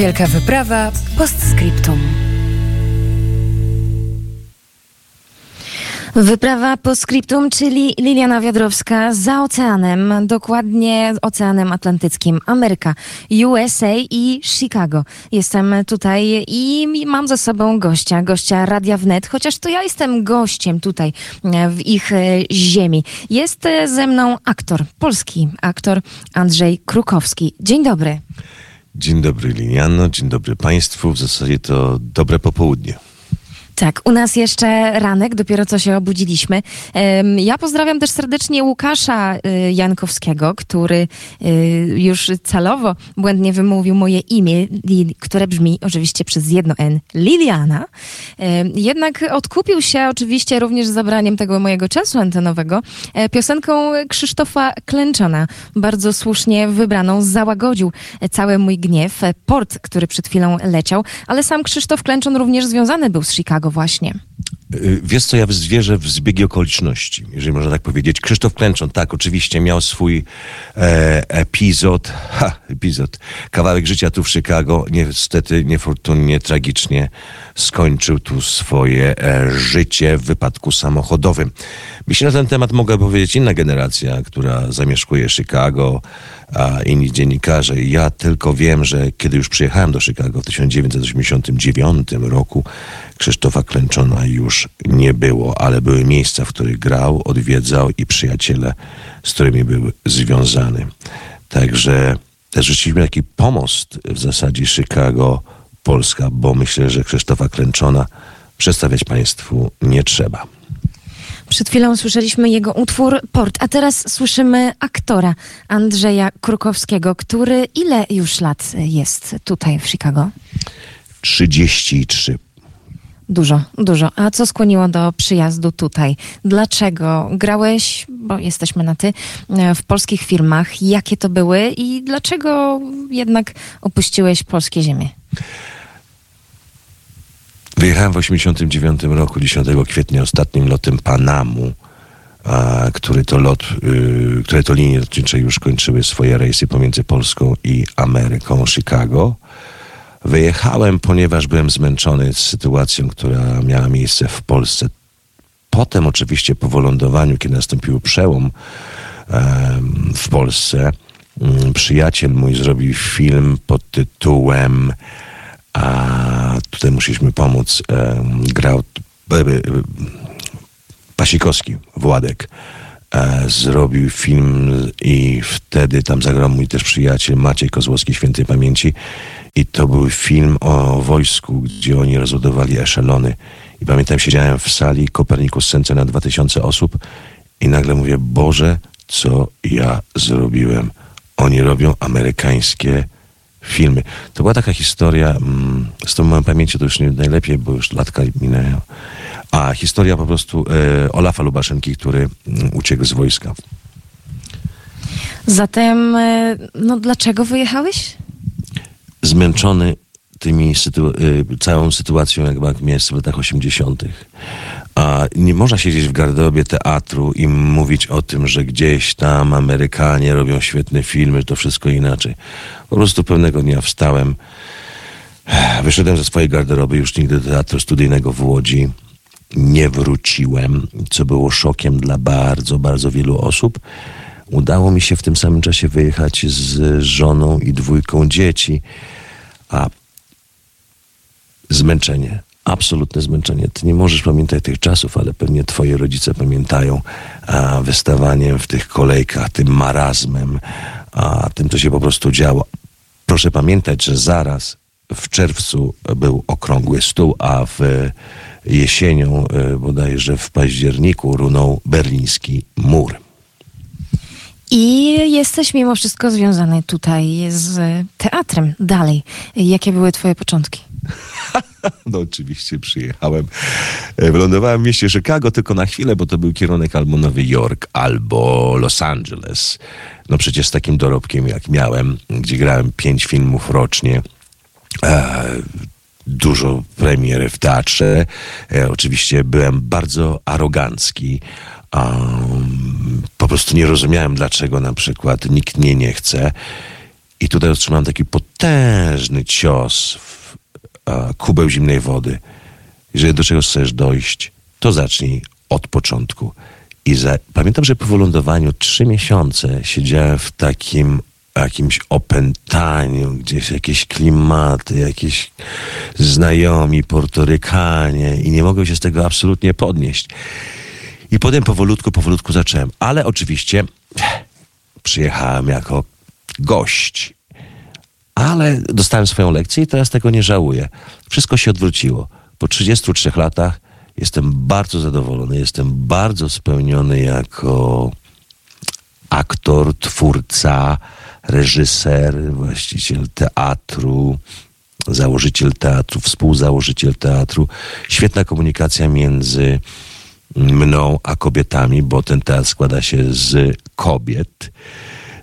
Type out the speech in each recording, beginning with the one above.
Wielka wyprawa postscriptum. Wyprawa po skryptum, czyli Liliana Wiadrowska za oceanem, dokładnie Oceanem Atlantyckim, Ameryka, USA i Chicago. Jestem tutaj i mam ze sobą gościa, gościa Radia Wnet, chociaż to ja jestem gościem tutaj w ich e, ziemi. Jest e, ze mną aktor, polski aktor Andrzej Krukowski. Dzień dobry. Dzień dobry Liliano, dzień dobry Państwu. W zasadzie to dobre popołudnie. Tak, u nas jeszcze ranek, dopiero co się obudziliśmy. Ja pozdrawiam też serdecznie Łukasza y, Jankowskiego, który y, już celowo błędnie wymówił moje imię, które brzmi oczywiście przez jedno N, Liliana. Jednak odkupił się oczywiście również zabraniem tego mojego czasu antenowego e, piosenką Krzysztofa Klęczona, bardzo słusznie wybraną, załagodził cały mój gniew. Port, który przed chwilą leciał, ale sam Krzysztof Klęczon również związany był z Chicago właśnie? Y, wiesz co, ja zwierzę w zbiegi okoliczności, jeżeli można tak powiedzieć. Krzysztof Klęczon, tak, oczywiście miał swój e, epizod, ha, epizod, kawałek życia tu w Chicago. Niestety, niefortunnie, tragicznie skończył tu swoje e, życie w wypadku samochodowym. Myślę, na ten temat mogę powiedzieć inna generacja, która zamieszkuje Chicago, a inni dziennikarze. Ja tylko wiem, że kiedy już przyjechałem do Chicago w 1989 roku, Krzysztofa Klęczona już nie było, ale były miejsca, w których grał, odwiedzał i przyjaciele, z którymi był związany. Także też rzuciliśmy taki pomost w zasadzie Chicago-Polska, bo myślę, że Krzysztofa Klęczona przedstawiać Państwu nie trzeba. Przed chwilą słyszeliśmy jego utwór Port, a teraz słyszymy aktora Andrzeja Krukowskiego, który ile już lat jest tutaj w Chicago? 33. Dużo, dużo. A co skłoniło do przyjazdu tutaj? Dlaczego grałeś, bo jesteśmy na ty, w polskich firmach? Jakie to były i dlaczego jednak opuściłeś polskie ziemie? Wyjechałem w 1989 roku, 10 kwietnia, ostatnim lotem Panamu, a, który to lot, y, które to linie lotnicze już kończyły swoje rejsy pomiędzy Polską i Ameryką, Chicago. Wyjechałem, ponieważ byłem zmęczony sytuacją, która miała miejsce w Polsce. Potem, oczywiście, po wylądowaniu, kiedy nastąpił przełom w Polsce, mm, przyjaciel mój zrobił film pod tytułem a tutaj musieliśmy pomóc. grał e, e, Pasikowski, Władek. E, zrobił film i wtedy tam zagrał mój też przyjaciel Maciej Kozłowski, świętej pamięci. I to był film o wojsku, gdzie oni rozładowali eszelony. I pamiętam, siedziałem w sali Kopernikus Center na 2000 osób i nagle mówię, Boże, co ja zrobiłem? Oni robią amerykańskie filmy. To była taka historia, mm, z tą moją pamięcią to już nie najlepiej, bo już latka minęły. A historia po prostu e, Olafa Lubaszenki, który mm, uciekł z wojska. Zatem, e, no dlaczego wyjechałeś? Zmęczony tymi sytu y, całą sytuacją, jak miałem w latach 80. A nie można siedzieć w garderobie teatru i mówić o tym, że gdzieś tam Amerykanie robią świetne filmy, to wszystko inaczej. Po prostu pewnego dnia wstałem, wyszedłem ze swojej garderoby, już nigdy do teatru studyjnego w Łodzi nie wróciłem, co było szokiem dla bardzo, bardzo wielu osób. Udało mi się w tym samym czasie wyjechać z żoną i dwójką dzieci, a zmęczenie, absolutne zmęczenie. Ty nie możesz pamiętać tych czasów, ale pewnie twoi rodzice pamiętają a, wystawaniem w tych kolejkach, tym marazmem, a tym, co się po prostu działo. Proszę pamiętać, że zaraz w czerwcu był okrągły stół, a w jesienią, e, bodajże w październiku, runął berliński mur. I jesteś mimo wszystko związany tutaj z teatrem dalej. Jakie były twoje początki? No oczywiście przyjechałem. E, wylądowałem w mieście Chicago tylko na chwilę, bo to był kierunek albo Nowy Jork, albo Los Angeles. No przecież z takim dorobkiem jak miałem, gdzie grałem pięć filmów rocznie, e, dużo premier w teatrze. E, oczywiście byłem bardzo arogancki. Po prostu nie rozumiałem, dlaczego na przykład nikt mnie nie chce. I tutaj otrzymałem taki potężny cios w kubeł zimnej wody. Jeżeli do czegoś chcesz dojść, to zacznij od początku. I za, pamiętam, że po wylądowaniu trzy miesiące siedziałem w takim jakimś opętaniu, gdzieś jakieś klimaty, jakieś znajomi Portorykanie i nie mogłem się z tego absolutnie podnieść. I potem powolutku, powolutku zacząłem. Ale oczywiście przyjechałem jako gość. Ale dostałem swoją lekcję i teraz tego nie żałuję. Wszystko się odwróciło. Po 33 latach jestem bardzo zadowolony, jestem bardzo spełniony jako aktor, twórca, reżyser, właściciel teatru, założyciel teatru, współzałożyciel teatru. Świetna komunikacja między mną a kobietami, bo ten teatr składa się z kobiet.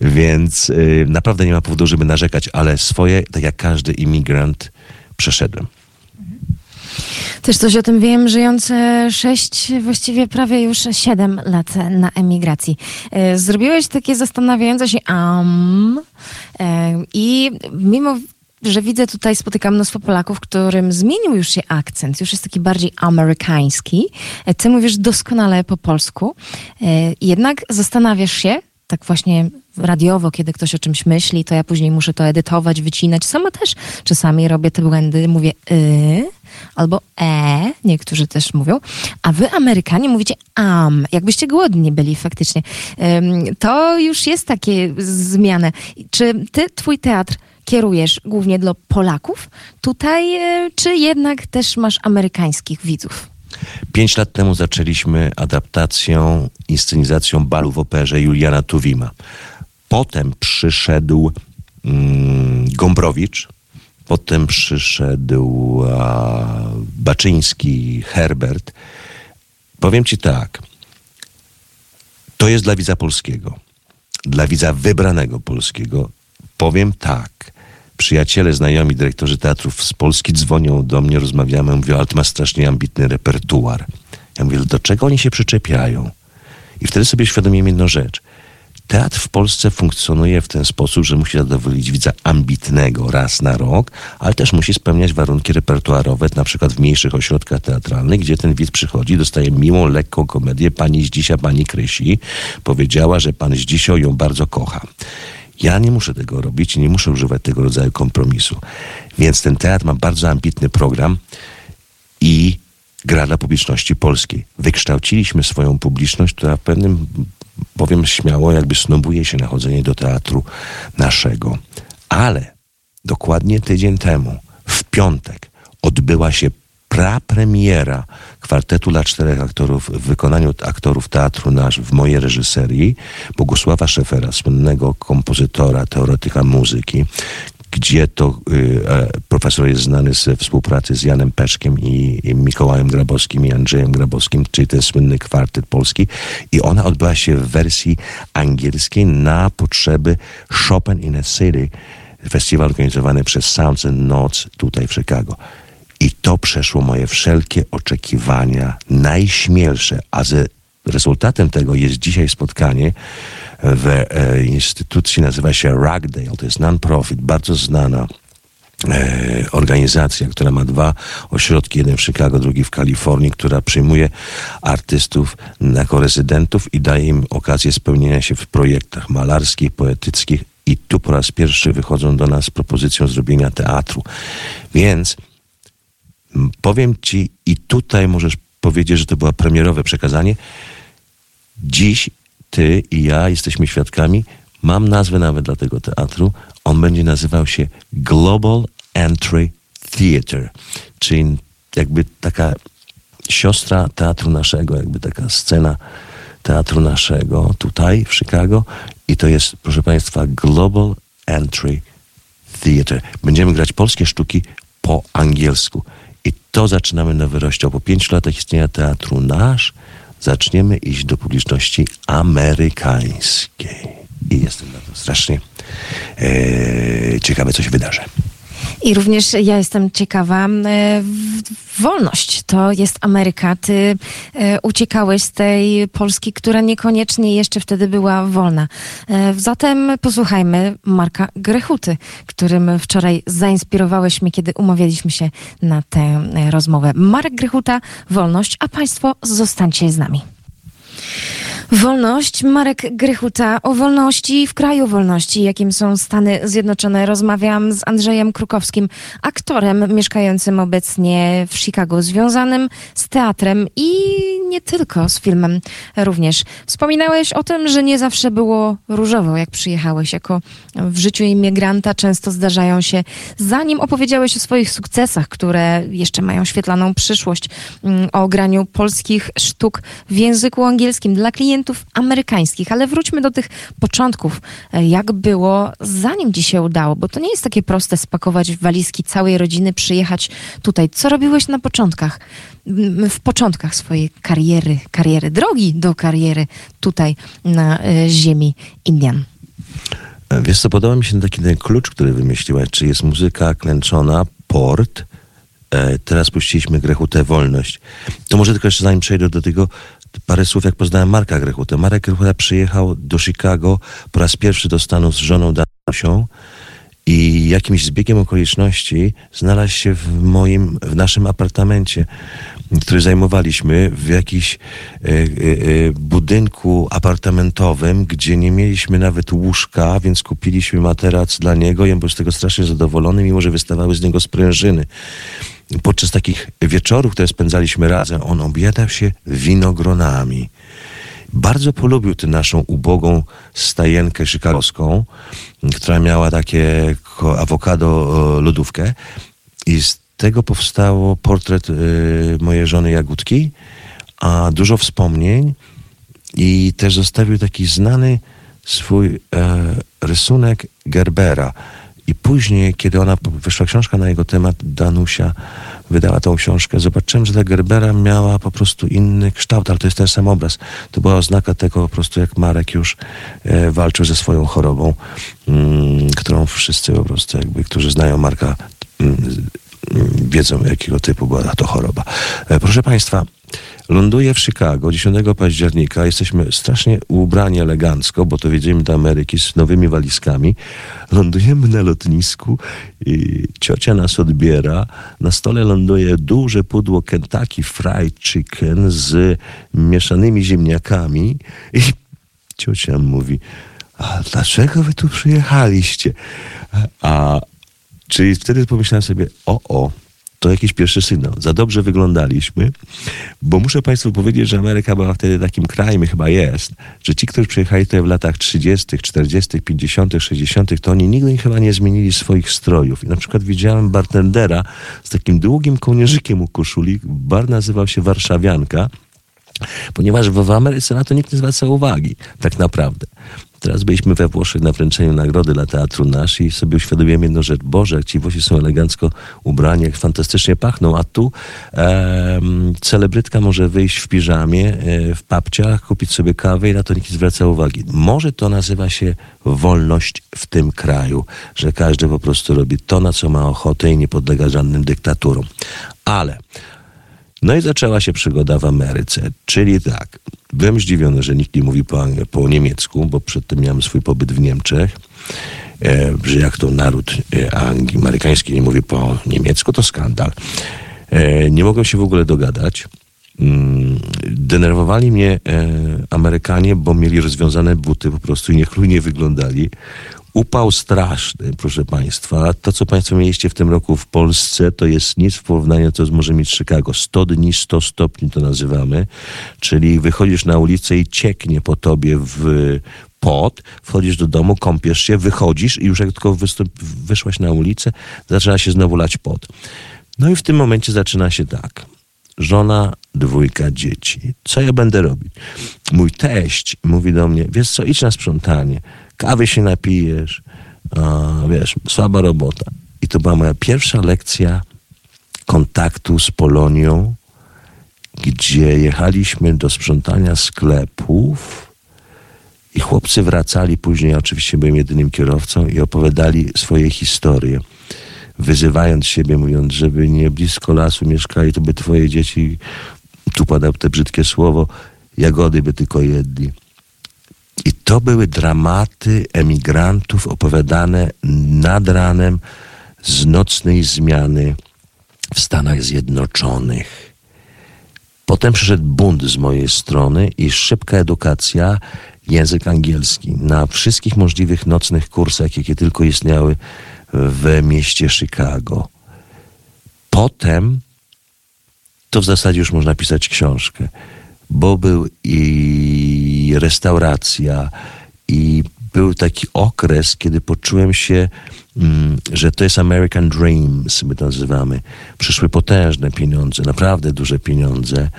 Więc y, naprawdę nie ma powodu, żeby narzekać, ale swoje, tak jak każdy imigrant, przeszedłem. Też coś o tym wiem, żyjące sześć, właściwie prawie już siedem lat na emigracji. E, zrobiłeś takie zastanawiające się um, i mimo że widzę tutaj, spotykam mnóstwo Polaków, którym zmienił już się akcent, już jest taki bardziej amerykański. E, ty mówisz doskonale po polsku. Jednak zastanawiasz się, tak właśnie radiowo, kiedy ktoś o czymś myśli, to ja później muszę to edytować, wycinać. Sama też czasami robię te błędy, mówię y albo e, niektórzy też mówią, a wy Amerykanie mówicie am, jakbyście głodni byli faktycznie. To już jest takie zmiany. Czy ty, twój teatr kierujesz głównie dla Polaków tutaj, e, czy jednak też masz amerykańskich widzów? Pięć lat temu zaczęliśmy adaptacją, inscenizacją balu w operze Juliana Tuwima. Potem przyszedł mm, Gombrowicz, potem przyszedł Baczyński, Herbert. Powiem ci tak, to jest dla widza polskiego, dla widza wybranego polskiego. Powiem tak, przyjaciele, znajomi, dyrektorzy teatrów z Polski dzwonią do mnie, rozmawiamy, mówią, ale to ma strasznie ambitny repertuar. Ja mówię, do czego oni się przyczepiają? I wtedy sobie świadomiłem jedną rzecz. Teatr w Polsce funkcjonuje w ten sposób, że musi zadowolić widza ambitnego raz na rok, ale też musi spełniać warunki repertuarowe, na przykład w mniejszych ośrodkach teatralnych, gdzie ten widz przychodzi, dostaje miłą, lekką komedię. Pani z dzisiaj, pani Krysi powiedziała, że pan z dzisiaj ją bardzo kocha. Ja nie muszę tego robić nie muszę używać tego rodzaju kompromisu. Więc ten teatr ma bardzo ambitny program i gra dla publiczności polskiej. Wykształciliśmy swoją publiczność, która w pewnym, powiem śmiało, jakby snobuje się na chodzenie do teatru naszego. Ale dokładnie tydzień temu, w piątek, odbyła się prapremiera kwartetu dla czterech aktorów w wykonaniu aktorów teatru nasz w mojej reżyserii Bogusława Szefera, słynnego kompozytora, teoretyka muzyki, gdzie to y, e, profesor jest znany ze współpracy z Janem Peszkiem i, i Mikołajem Grabowskim i Andrzejem Grabowskim, czyli ten słynny kwartet polski. I ona odbyła się w wersji angielskiej na potrzeby Chopin in a City, festiwal organizowany przez Sounds and Notes tutaj w Chicago. I to przeszło moje wszelkie oczekiwania, najśmielsze, a ze rezultatem tego jest dzisiaj spotkanie w e, instytucji, nazywa się Ragdale, to jest non-profit, bardzo znana e, organizacja, która ma dwa ośrodki, jeden w Chicago, drugi w Kalifornii, która przyjmuje artystów jako rezydentów i daje im okazję spełnienia się w projektach malarskich, poetyckich i tu po raz pierwszy wychodzą do nas z propozycją zrobienia teatru. Więc powiem ci i tutaj możesz powiedzieć, że to było premierowe przekazanie. Dziś ty i ja jesteśmy świadkami. Mam nazwę nawet dla tego teatru. On będzie nazywał się Global Entry Theatre, czyli jakby taka siostra teatru naszego, jakby taka scena teatru naszego tutaj w Chicago. I to jest, proszę Państwa, Global Entry Theatre. Będziemy grać polskie sztuki po angielsku. I to zaczynamy nowy rozdział. Po pięciu latach istnienia teatru nasz zaczniemy iść do publiczności amerykańskiej. I jestem na to strasznie e, ciekawy, co się wydarzy. I również ja jestem ciekawa, e, wolność to jest Ameryka. Ty e, uciekałeś z tej Polski, która niekoniecznie jeszcze wtedy była wolna. E, zatem posłuchajmy Marka Grechuty, którym wczoraj zainspirowałeś mnie, kiedy umawialiśmy się na tę rozmowę. Marek Grechuta, wolność, a Państwo zostańcie z nami. Wolność. Marek Grychuta o wolności w kraju wolności, jakim są Stany Zjednoczone. Rozmawiam z Andrzejem Krukowskim, aktorem mieszkającym obecnie w Chicago, związanym z teatrem i nie tylko z filmem również. Wspominałeś o tym, że nie zawsze było różowo, jak przyjechałeś. Jako w życiu imigranta często zdarzają się, zanim opowiedziałeś o swoich sukcesach, które jeszcze mają świetlaną przyszłość, mm, o graniu polskich sztuk w języku angielskim dla klientów, amerykańskich, ale wróćmy do tych początków. E, jak było, zanim ci się udało? Bo to nie jest takie proste spakować walizki całej rodziny, przyjechać tutaj. Co robiłeś na początkach? W początkach swojej kariery, kariery, drogi do kariery tutaj na e, ziemi Indian. E, wiesz co, podoba mi się taki ten klucz, który wymyśliłaś, czy jest muzyka klęczona, port, teraz puściliśmy Grechutę Wolność. To może tylko jeszcze zanim przejdę do tego, parę słów, jak poznałem Marka Grechutę. Marek Grechuta przyjechał do Chicago po raz pierwszy do Stanów z żoną Danusią i jakimś zbiegiem okoliczności znalazł się w moim, w naszym apartamencie, który zajmowaliśmy w jakimś e, e, e, budynku apartamentowym, gdzie nie mieliśmy nawet łóżka, więc kupiliśmy materac dla niego i on był z tego strasznie zadowolony, mimo że wystawały z niego sprężyny podczas takich wieczorów, które spędzaliśmy razem, on objadał się winogronami. Bardzo polubił tę naszą ubogą stajenkę chicagowską, która miała takie awokado lodówkę i z tego powstało portret y, mojej żony Jagódki, a dużo wspomnień i też zostawił taki znany swój e, rysunek Gerbera. I później, kiedy ona wyszła książka na jego temat, Danusia wydała tą książkę, zobaczyłem, że ta Gerbera miała po prostu inny kształt, ale to jest ten sam obraz. To była oznaka tego po prostu, jak Marek już e, walczył ze swoją chorobą, mm, którą wszyscy po prostu jakby, którzy znają Marka, mm, wiedzą, jakiego typu była to choroba. E, proszę Państwa, ląduję w Chicago 10 października. Jesteśmy strasznie ubrani elegancko, bo to jedziemy do Ameryki z nowymi walizkami. Lądujemy na lotnisku i ciocia nas odbiera. Na stole ląduje duże pudło Kentucky Fried Chicken z mieszanymi ziemniakami i ciocia mówi, a dlaczego wy tu przyjechaliście? A Czyli wtedy pomyślałem sobie, o, o, to jakiś pierwszy sygnał. Za dobrze wyglądaliśmy, bo muszę Państwu powiedzieć, że Ameryka była wtedy takim krajem, chyba jest, że ci, którzy przyjechali tutaj w latach 30., 40., 50., 60., to oni nigdy chyba nie zmienili swoich strojów. I na przykład widziałem bartendera z takim długim kołnierzykiem u koszuli. Bar nazywał się Warszawianka, ponieważ w Ameryce na to nikt nie zwraca uwagi, tak naprawdę. Teraz byliśmy we Włoszech na wręczeniu nagrody dla Teatru Nasz i sobie uświadomiłem jedną rzecz. Boże, jak ci Włosi są elegancko ubrani, jak fantastycznie pachną, a tu e, celebrytka może wyjść w piżamie, e, w papciach, kupić sobie kawę i na to nikt nie zwraca uwagi. Może to nazywa się wolność w tym kraju, że każdy po prostu robi to, na co ma ochotę i nie podlega żadnym dyktaturom. Ale no i zaczęła się przygoda w Ameryce, czyli tak, byłem zdziwiony, że nikt nie mówi po, po niemiecku, bo przedtem miałem swój pobyt w Niemczech, e, że jak to naród e, amerykański nie mówi po niemiecku, to skandal. E, nie mogłem się w ogóle dogadać. Mm, denerwowali mnie e, Amerykanie, bo mieli rozwiązane buty po prostu i niechlujnie wyglądali. Upał straszny, proszę Państwa. To, co Państwo mieliście w tym roku w Polsce, to jest nic w porównaniu, co może mieć Chicago. 100 dni, 100 stopni to nazywamy. Czyli wychodzisz na ulicę i cieknie po tobie w pot, wchodzisz do domu, kąpiesz się, wychodzisz i już jak tylko wyszłaś na ulicę, zaczyna się znowu lać pot. No i w tym momencie zaczyna się tak. Żona, dwójka dzieci. Co ja będę robić? Mój teść mówi do mnie, wiesz co, idź na sprzątanie kawy się napijesz, a, wiesz, słaba robota. I to była moja pierwsza lekcja kontaktu z Polonią, gdzie jechaliśmy do sprzątania sklepów i chłopcy wracali później, oczywiście byłem jedynym kierowcą i opowiadali swoje historie. wyzywając siebie, mówiąc, żeby nie blisko lasu mieszkali, to by twoje dzieci, tu padał te brzydkie słowo, jagody by tylko jedli. I to były dramaty emigrantów opowiadane nad ranem z nocnej zmiany w Stanach Zjednoczonych. Potem przyszedł bunt z mojej strony i szybka edukacja, język angielski na wszystkich możliwych nocnych kursach, jakie tylko istniały w mieście Chicago. Potem to w zasadzie już można pisać książkę, bo był i restauracja, i był taki okres, kiedy poczułem się, mm, że to jest American Dreams, my to nazywamy. Przyszły potężne pieniądze, naprawdę duże pieniądze.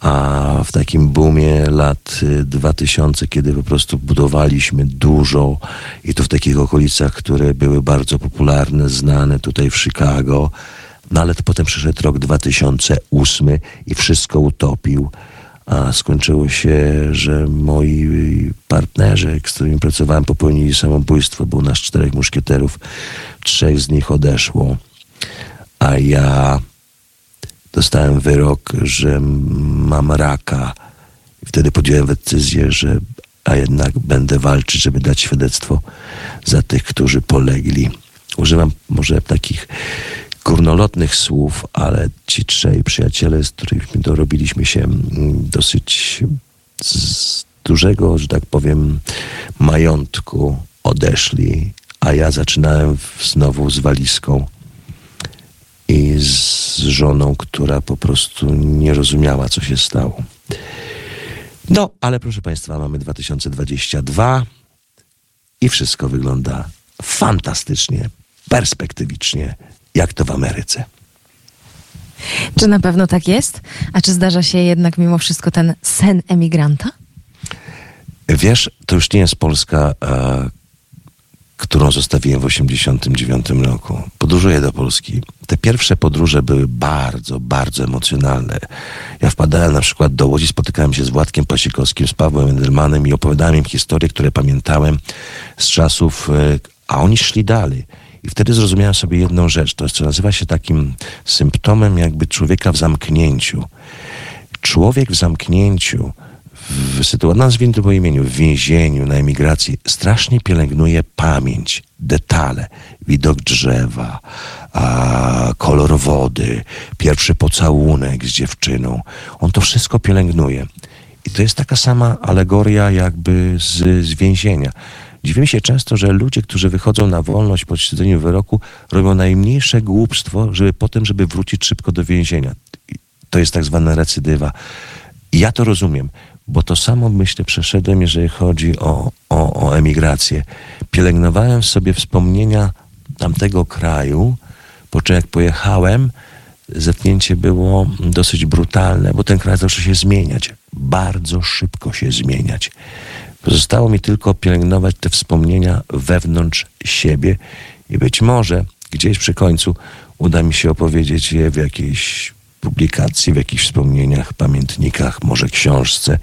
A w takim boomie lat 2000, y, kiedy po prostu budowaliśmy dużo i to w takich okolicach, które były bardzo popularne, znane tutaj w Chicago, no ale potem przyszedł rok 2008 i wszystko utopił a skończyło się, że moi partnerzy, z którymi pracowałem, popełnili samobójstwo. Był nas czterech muszkieterów, trzech z nich odeszło, a ja dostałem wyrok, że mam raka. I wtedy podjąłem decyzję, że a jednak będę walczyć, żeby dać świadectwo za tych, którzy polegli. Używam może takich górnolotnych słów, ale ci trzej przyjaciele, z którymi dorobiliśmy się mm, dosyć z dużego, że tak powiem, majątku, odeszli, a ja zaczynałem znowu z walizką i z żoną, która po prostu nie rozumiała, co się stało. No, ale proszę Państwa, mamy 2022 i wszystko wygląda fantastycznie, perspektywicznie jak to w Ameryce. Czy na pewno tak jest? A czy zdarza się jednak mimo wszystko ten sen emigranta? Wiesz, to już nie jest Polska, e, którą zostawiłem w 1989 roku. Podróżuję do Polski. Te pierwsze podróże były bardzo, bardzo emocjonalne. Ja wpadałem na przykład do Łodzi, spotykałem się z Władkiem Pasikowskim, z Pawłem Endelmanem i opowiadałem im historie, które pamiętałem z czasów, e, a oni szli dalej. I wtedy zrozumiałem sobie jedną rzecz, to jest, co nazywa się takim symptomem jakby człowieka w zamknięciu. Człowiek w zamknięciu, w sytuacji, nazwijmy to po imieniu, w więzieniu, na emigracji, strasznie pielęgnuje pamięć, detale, widok drzewa, a, kolor wody, pierwszy pocałunek z dziewczyną. On to wszystko pielęgnuje. I to jest taka sama alegoria jakby z, z więzienia. Dziwimy się często, że ludzie, którzy wychodzą na wolność po siedzeniu wyroku, robią najmniejsze głupstwo, żeby potem, żeby wrócić szybko do więzienia. To jest tak zwana recydywa. Ja to rozumiem, bo to samo myślę przeszedłem, jeżeli chodzi o, o, o emigrację. Pielęgnowałem sobie wspomnienia tamtego kraju, po czym jak pojechałem, zetknięcie było dosyć brutalne, bo ten kraj zaczął się zmieniać, bardzo szybko się zmieniać. Pozostało mi tylko pielęgnować te wspomnienia wewnątrz siebie i być może gdzieś przy końcu uda mi się opowiedzieć je w jakiejś publikacji, w jakichś wspomnieniach, pamiętnikach, może książce,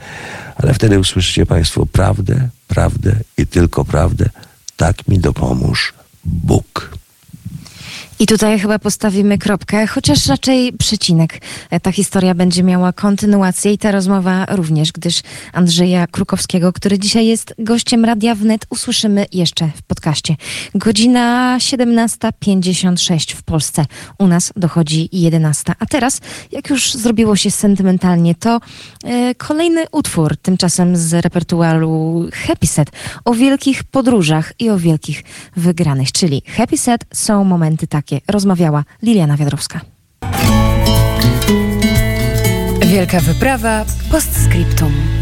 ale wtedy usłyszycie Państwo prawdę, prawdę i tylko prawdę. Tak mi dopomóż Bóg. I tutaj chyba postawimy kropkę, chociaż raczej przecinek. E, ta historia będzie miała kontynuację i ta rozmowa również, gdyż Andrzeja Krukowskiego, który dzisiaj jest gościem Radia Wnet, usłyszymy jeszcze w podcaście. Godzina 17.56 w Polsce. U nas dochodzi 11. A teraz, jak już zrobiło się sentymentalnie, to e, kolejny utwór, tymczasem z repertuaru Happy Set, o wielkich podróżach i o wielkich wygranych, czyli Happy Set są momenty takie, rozmawiała Liliana Wiadrowska. Wielka wyprawa postscriptum.